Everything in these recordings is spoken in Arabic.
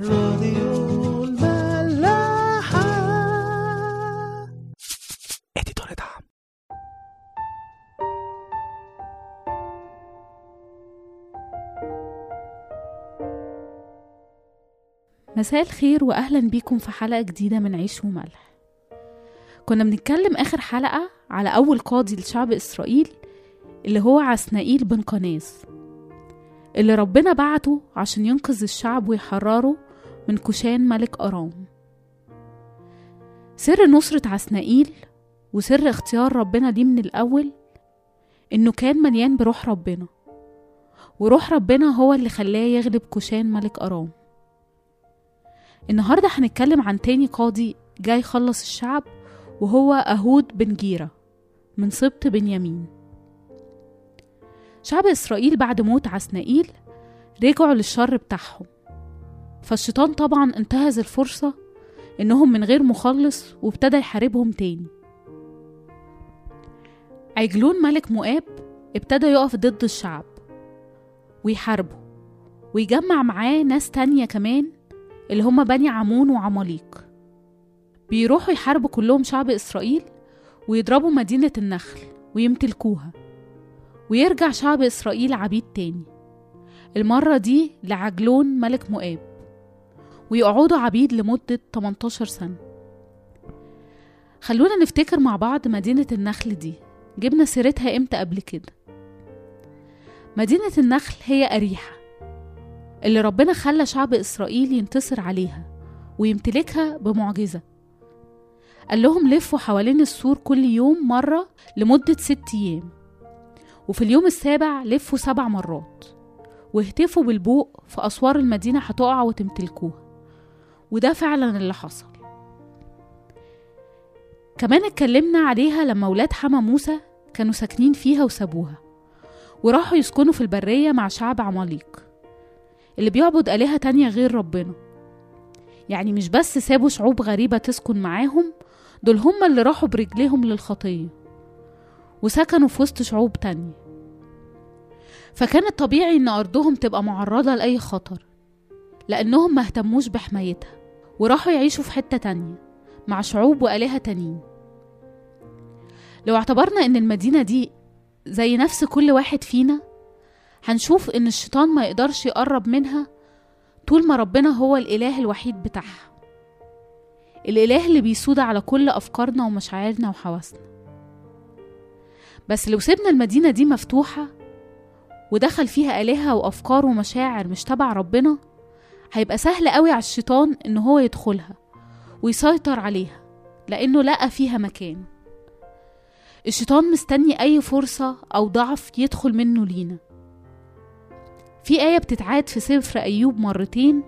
راديو الملاحة. اديتور دعم مساء الخير واهلا بيكم في حلقة جديدة من عيش وملح. كنا بنتكلم آخر حلقة على أول قاضي لشعب إسرائيل اللي هو عسنائيل بن قناز اللي ربنا بعته عشان ينقذ الشعب ويحرره من كوشان ملك أرام. سر نصرة عسنائيل وسر اختيار ربنا ليه من الأول إنه كان مليان بروح ربنا وروح ربنا هو اللي خلاه يغلب كوشان ملك أرام. النهاردة هنتكلم عن تاني قاضي جاي يخلص الشعب وهو أهود بن جيرة من سبط بنيامين. شعب إسرائيل بعد موت عسنائيل رجعوا للشر بتاعهم. فالشيطان طبعا انتهز الفرصة إنهم من غير مخلص وابتدى يحاربهم تاني. عجلون ملك مؤاب ابتدى يقف ضد الشعب ويحاربه ويجمع معاه ناس تانية كمان اللي هم بني عمون وعماليق. بيروحوا يحاربوا كلهم شعب إسرائيل ويضربوا مدينة النخل ويمتلكوها. ويرجع شعب إسرائيل عبيد تاني. المرة دي لعجلون ملك مؤاب ويقعدوا عبيد لمدة 18 سنة. خلونا نفتكر مع بعض مدينة النخل دي. جبنا سيرتها إمتى قبل كده؟ مدينة النخل هي أريحة. اللي ربنا خلى شعب إسرائيل ينتصر عليها ويمتلكها بمعجزة. قال لهم لفوا حوالين السور كل يوم مرة لمدة ست أيام. وفي اليوم السابع لفوا سبع مرات. واهتفوا بالبوق في أسوار المدينة هتقع وتمتلكوها. وده فعلا اللي حصل. كمان اتكلمنا عليها لما ولاد حما موسى كانوا ساكنين فيها وسابوها. وراحوا يسكنوا في البرية مع شعب عماليق. اللي بيعبد آلهة تانية غير ربنا. يعني مش بس سابوا شعوب غريبة تسكن معاهم دول هم اللي راحوا برجليهم للخطية. وسكنوا في وسط شعوب تانية. فكان الطبيعي إن أرضهم تبقى معرضة لأي خطر لأنهم ما اهتموش بحمايتها وراحوا يعيشوا في حتة تانية مع شعوب وآلهة تانيين. لو اعتبرنا إن المدينة دي زي نفس كل واحد فينا هنشوف إن الشيطان ما يقدرش يقرب منها طول ما ربنا هو الإله الوحيد بتاعها. الإله اللي بيسود على كل أفكارنا ومشاعرنا وحواسنا. بس لو سيبنا المدينة دي مفتوحة ودخل فيها آلهة وأفكار ومشاعر مش تبع ربنا هيبقى سهل قوي على الشيطان إن هو يدخلها ويسيطر عليها لأنه لقى فيها مكان. الشيطان مستني أي فرصة أو ضعف يدخل منه لينا. في آية بتتعاد في سفر أيوب مرتين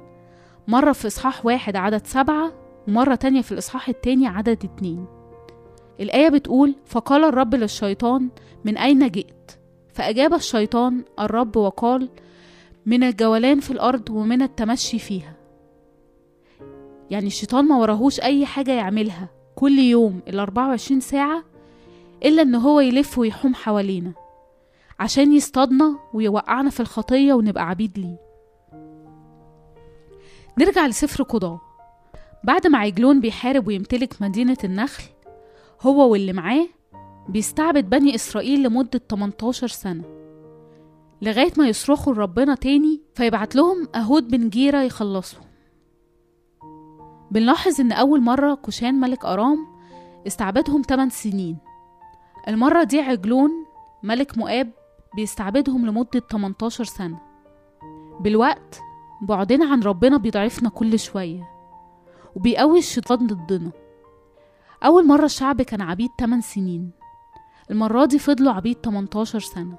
مرة في إصحاح واحد عدد سبعة ومرة تانية في الإصحاح التاني عدد اتنين. الآية بتقول فقال الرب للشيطان من أين جئت؟ فأجاب الشيطان الرب وقال من الجولان في الأرض ومن التمشي فيها. يعني الشيطان ما وراهوش أي حاجة يعملها كل يوم ال 24 ساعة إلا إن هو يلف ويحوم حوالينا عشان يصطادنا ويوقعنا في الخطية ونبقى عبيد ليه. نرجع لسفر قضاء. بعد ما عجلون بيحارب ويمتلك مدينة النخل هو واللي معاه بيستعبد بني إسرائيل لمدة 18 سنة. لغاية ما يصرخوا لربنا تاني فيبعت لهم أهود بن جيرة يخلصهم. بنلاحظ إن أول مرة كوشان ملك أرام استعبدهم 8 سنين. المرة دي عجلون ملك مؤاب بيستعبدهم لمدة 18 سنة. بالوقت بعدنا عن ربنا بيضعفنا كل شوية وبيقوي الشيطان ضدنا. أول مرة الشعب كان عبيد 8 سنين. المرة دي فضلوا عبيد 18 سنة.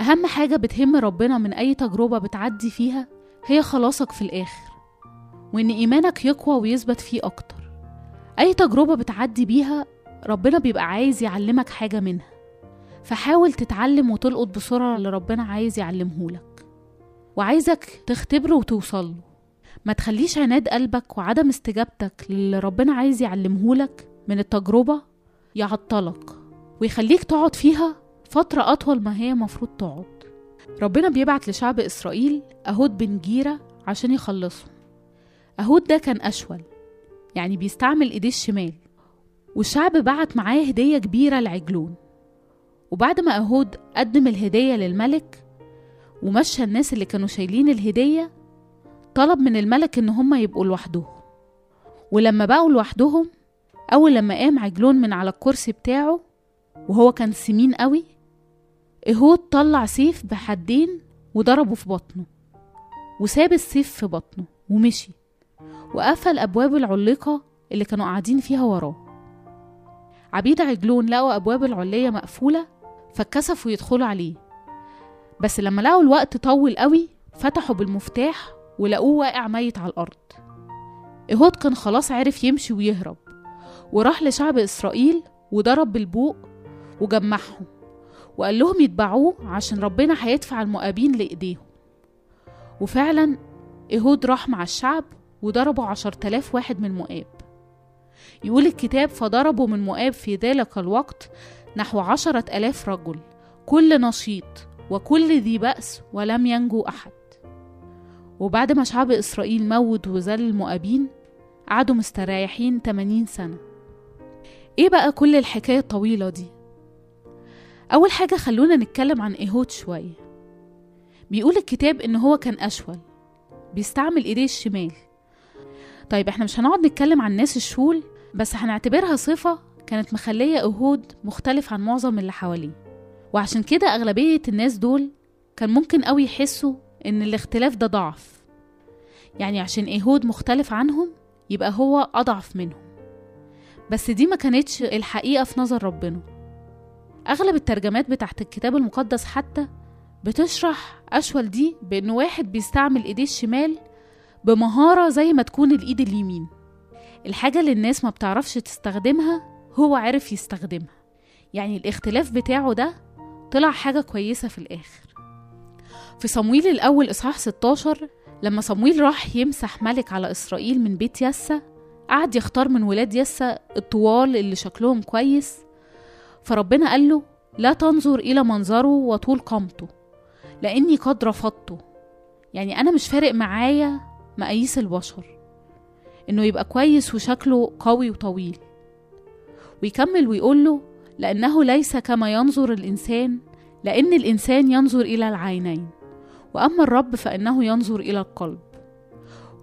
أهم حاجة بتهم ربنا من أي تجربة بتعدي فيها هي خلاصك في الآخر وإن إيمانك يقوى ويثبت فيه أكتر. أي تجربة بتعدي بيها ربنا بيبقى عايز يعلمك حاجة منها. فحاول تتعلم وتلقط بسرعة اللي ربنا عايز يعلمهولك. وعايزك تختبره وتوصله ما تخليش عناد قلبك وعدم استجابتك للي ربنا عايز يعلمهولك من التجربة يعطلك ويخليك تقعد فيها فترة أطول ما هي مفروض تقعد. ربنا بيبعت لشعب إسرائيل أهود بن جيرة عشان يخلصهم. أهود ده كان أشول يعني بيستعمل إيديه الشمال. والشعب بعت معاه هدية كبيرة لعجلون. وبعد ما أهود قدم الهدية للملك ومشى الناس اللي كانوا شايلين الهدية طلب من الملك إن هما يبقوا لوحدهم. ولما بقوا لوحدهم أول لما قام عجلون من على الكرسي بتاعه وهو كان سمين قوي إهود طلع سيف بحدين وضربه في بطنه وساب السيف في بطنه ومشي وقفل أبواب العليقة اللي كانوا قاعدين فيها وراه. عبيد عجلون لقوا أبواب العلية مقفولة فاتكسفوا يدخلوا عليه. بس لما لقوا الوقت طول قوي فتحوا بالمفتاح ولقوه واقع ميت على الأرض. إيهود كان خلاص عرف يمشي ويهرب وراح لشعب إسرائيل وضرب بالبوق وجمعهم وقال لهم يتبعوه عشان ربنا هيدفع المؤابين لإيديهم. وفعلا إيهود راح مع الشعب وضربوا عشر تلاف واحد من مؤاب. يقول الكتاب فضربوا من مؤاب في ذلك الوقت نحو عشرة ألاف رجل كل نشيط وكل ذي بأس ولم ينجو أحد وبعد ما شعب إسرائيل موت وذل المؤابين قعدوا مستريحين 80 سنة. إيه بقى كل الحكاية الطويلة دي؟ أول حاجة خلونا نتكلم عن إيهود شوية. بيقول الكتاب إن هو كان أشول بيستعمل إيديه الشمال. طيب إحنا مش هنقعد نتكلم عن الناس الشول بس هنعتبرها صفة كانت مخلية إيهود مختلف عن معظم اللي حواليه. وعشان كده أغلبية الناس دول كان ممكن قوي يحسوا إن الاختلاف ده ضعف. يعني عشان إيهود مختلف عنهم يبقى هو أضعف منهم. بس دي ما كانتش الحقيقة في نظر ربنا. أغلب الترجمات بتاعت الكتاب المقدس حتى بتشرح أشول دي بإنه واحد بيستعمل إيديه الشمال بمهارة زي ما تكون الإيد اليمين. الحاجة اللي الناس ما بتعرفش تستخدمها هو عرف يستخدمها. يعني الاختلاف بتاعه ده طلع حاجة كويسة في الآخر. في صمويل الأول إصحاح 16 لما صمويل راح يمسح ملك على إسرائيل من بيت يسا قعد يختار من ولاد يسا الطوال اللي شكلهم كويس. فربنا قال له لا تنظر إلى منظره وطول قامته لأني قد رفضته. يعني أنا مش فارق معايا مقاييس البشر إنه يبقى كويس وشكله قوي وطويل. ويكمل ويقول له لأنه ليس كما ينظر الإنسان لأن الإنسان ينظر إلى العينين. وأما الرب فإنه ينظر إلى القلب.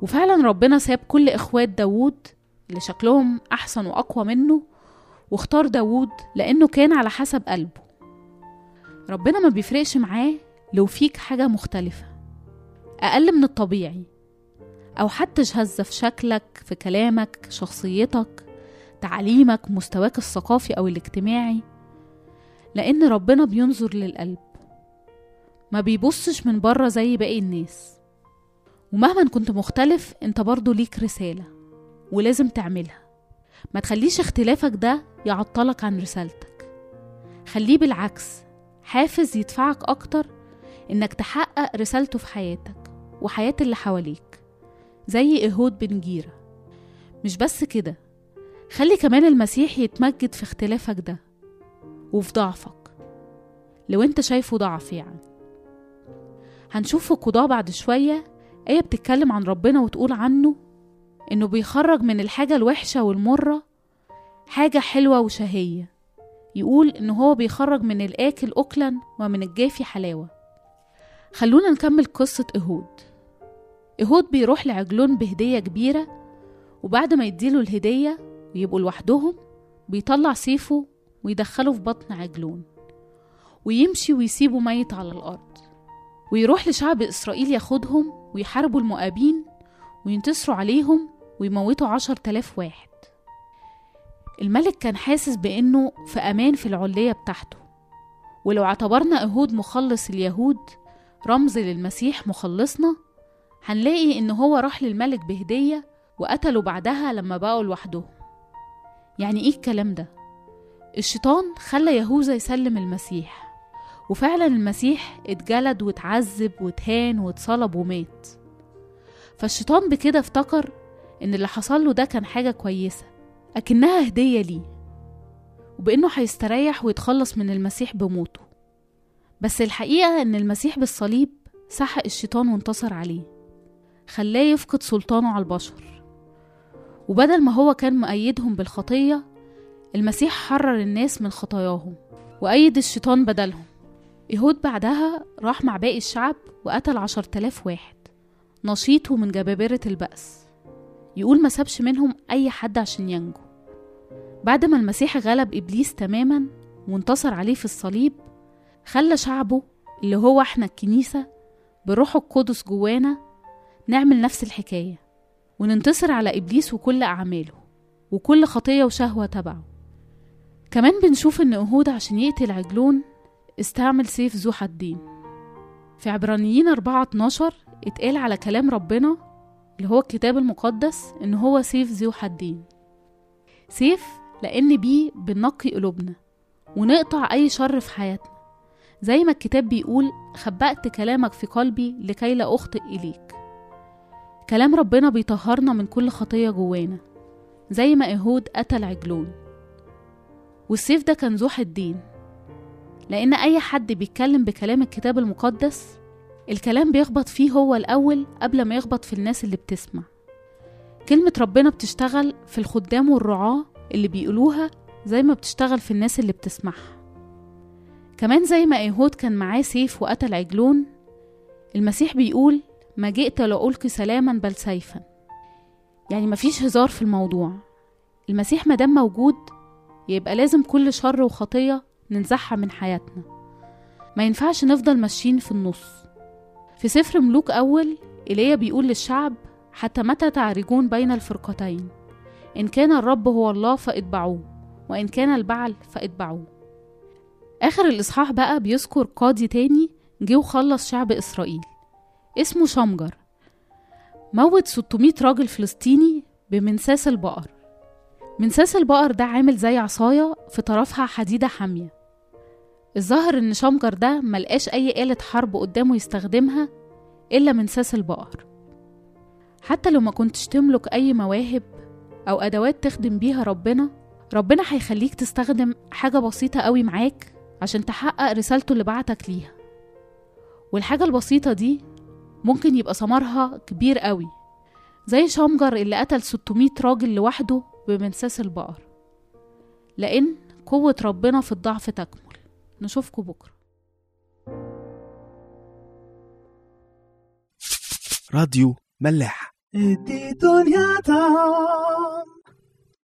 وفعلا ربنا ساب كل إخوات داوود اللي شكلهم أحسن وأقوى منه واختار داوود لأنه كان على حسب قلبه. ربنا ما بيفرقش معاه لو فيك حاجة مختلفة أقل من الطبيعي. أو حتى شهزة في شكلك في كلامك شخصيتك تعليمك مستواك الثقافي أو الاجتماعي. لأن ربنا بينظر للقلب. ما بيبصش من بره زي باقي الناس. ومهما كنت مختلف انت برضو ليك رسالة ولازم تعملها. ما تخليش اختلافك ده يعطلك عن رسالتك. خليه بالعكس حافز يدفعك أكتر إنك تحقق رسالته في حياتك وحياة اللي حواليك زي إيهود بن جيرة. مش بس كده خلي كمان المسيح يتمجد في اختلافك ده وفي ضعفك لو أنت شايفه ضعف يعني. هنشوف في القضاء بعد شوية. آية بتتكلم عن ربنا وتقول عنه إنه بيخرج من الحاجة الوحشة والمرة حاجة حلوة وشهية. يقول إنه هو بيخرج من الآكل أكلا ومن الجافي حلاوة. خلونا نكمل قصة إهود. إهود بيروح لعجلون بهدية كبيرة وبعد ما يديله الهدية ويبقوا لوحدهم بيطلع سيفه ويدخله في بطن عجلون ويمشي ويسيبه ميت على الأرض. ويروح لشعب إسرائيل ياخدهم ويحاربوا المؤابين وينتصروا عليهم ويموتوا عشر تلاف واحد. الملك كان حاسس بأنه في أمان في العلية بتاعته. ولو اعتبرنا إهود مخلص اليهود رمز للمسيح مخلصنا هنلاقي إن هو راح للملك بهدية وقتله بعدها لما بقوا لوحدهم. يعني إيه الكلام ده؟ الشيطان خلى يهوذا يسلم المسيح. وفعلا المسيح اتجلد واتعذب واتهان واتصلب ومات. فالشيطان بكده افتكر إن اللي حصل له ده كان حاجة كويسة أكنها هدية ليه وبإنه هيستريح ويتخلص من المسيح بموته. بس الحقيقة إن المسيح بالصليب سحق الشيطان وانتصر عليه خلاه يفقد سلطانه على البشر. وبدل ما هو كان مؤيدهم بالخطية المسيح حرر الناس من خطاياهم وأيد الشيطان بدلهم. يهود بعدها راح مع باقي الشعب وقتل عشر تلاف واحد. نشيط ومن جبابرة البأس. يقول ما سابش منهم أي حد عشان ينجو. بعد ما المسيح غلب إبليس تماما وانتصر عليه في الصليب خلى شعبه اللي هو إحنا الكنيسة بروحه القدس جوانا نعمل نفس الحكاية وننتصر على إبليس وكل أعماله وكل خطية وشهوة تبعه. كمان بنشوف إن أهود عشان يقتل عجلون استعمل سيف ذو حدين. في عبرانيين 4 12 اتقال على كلام ربنا اللي هو الكتاب المقدس إن هو سيف ذو حدين. سيف لأن بيه بنقي قلوبنا ونقطع أي شر في حياتنا. زي ما الكتاب بيقول خبأت كلامك في قلبي لكي لا أخطئ إليك. كلام ربنا بيطهرنا من كل خطية جوانا زي ما إيهود قتل عجلون. والسيف ده كان ذو حدين. لأن أي حد بيتكلم بكلام الكتاب المقدس الكلام بيخبط فيه هو الأول قبل ما يخبط في الناس اللي بتسمع. كلمة ربنا بتشتغل في الخدام والرعاة اللي بيقولوها زي ما بتشتغل في الناس اللي بتسمعها. كمان زي ما إيهود كان معاه سيف وقتل عجلون المسيح بيقول ما جئت لألقي سلاما بل سيفا. يعني مفيش هزار في الموضوع. المسيح مادام موجود يبقى لازم كل شر وخطية ننزعها من حياتنا. ما ينفعش نفضل ماشيين في النص. في سفر ملوك أول إيليا بيقول للشعب حتى متى تعرجون بين الفرقتين؟ إن كان الرب هو الله فأتبعوه وإن كان البعل فأتبعوه. آخر الإصحاح بقى بيذكر قاضي تاني جه وخلص شعب إسرائيل. اسمه شمجر موت 600 راجل فلسطيني بمنساس البقر. منساس البقر ده عامل زي عصاية في طرفها حديدة حامية. الظاهر إن شمجر ده ملقاش أي آلة حرب قدامه يستخدمها إلا منساس البقر. حتى لو ما كنتش تملك أي مواهب أو أدوات تخدم بيها ربنا ربنا هيخليك تستخدم حاجة بسيطة قوي معاك عشان تحقق رسالته اللي بعتك ليها. والحاجة البسيطة دي ممكن يبقى ثمرها كبير قوي زي شمجر اللي قتل 600 راجل لوحده بمنساس البقر. لأن قوة ربنا في الضعف تكمل نشوفكم بكرة. راديو ملاح.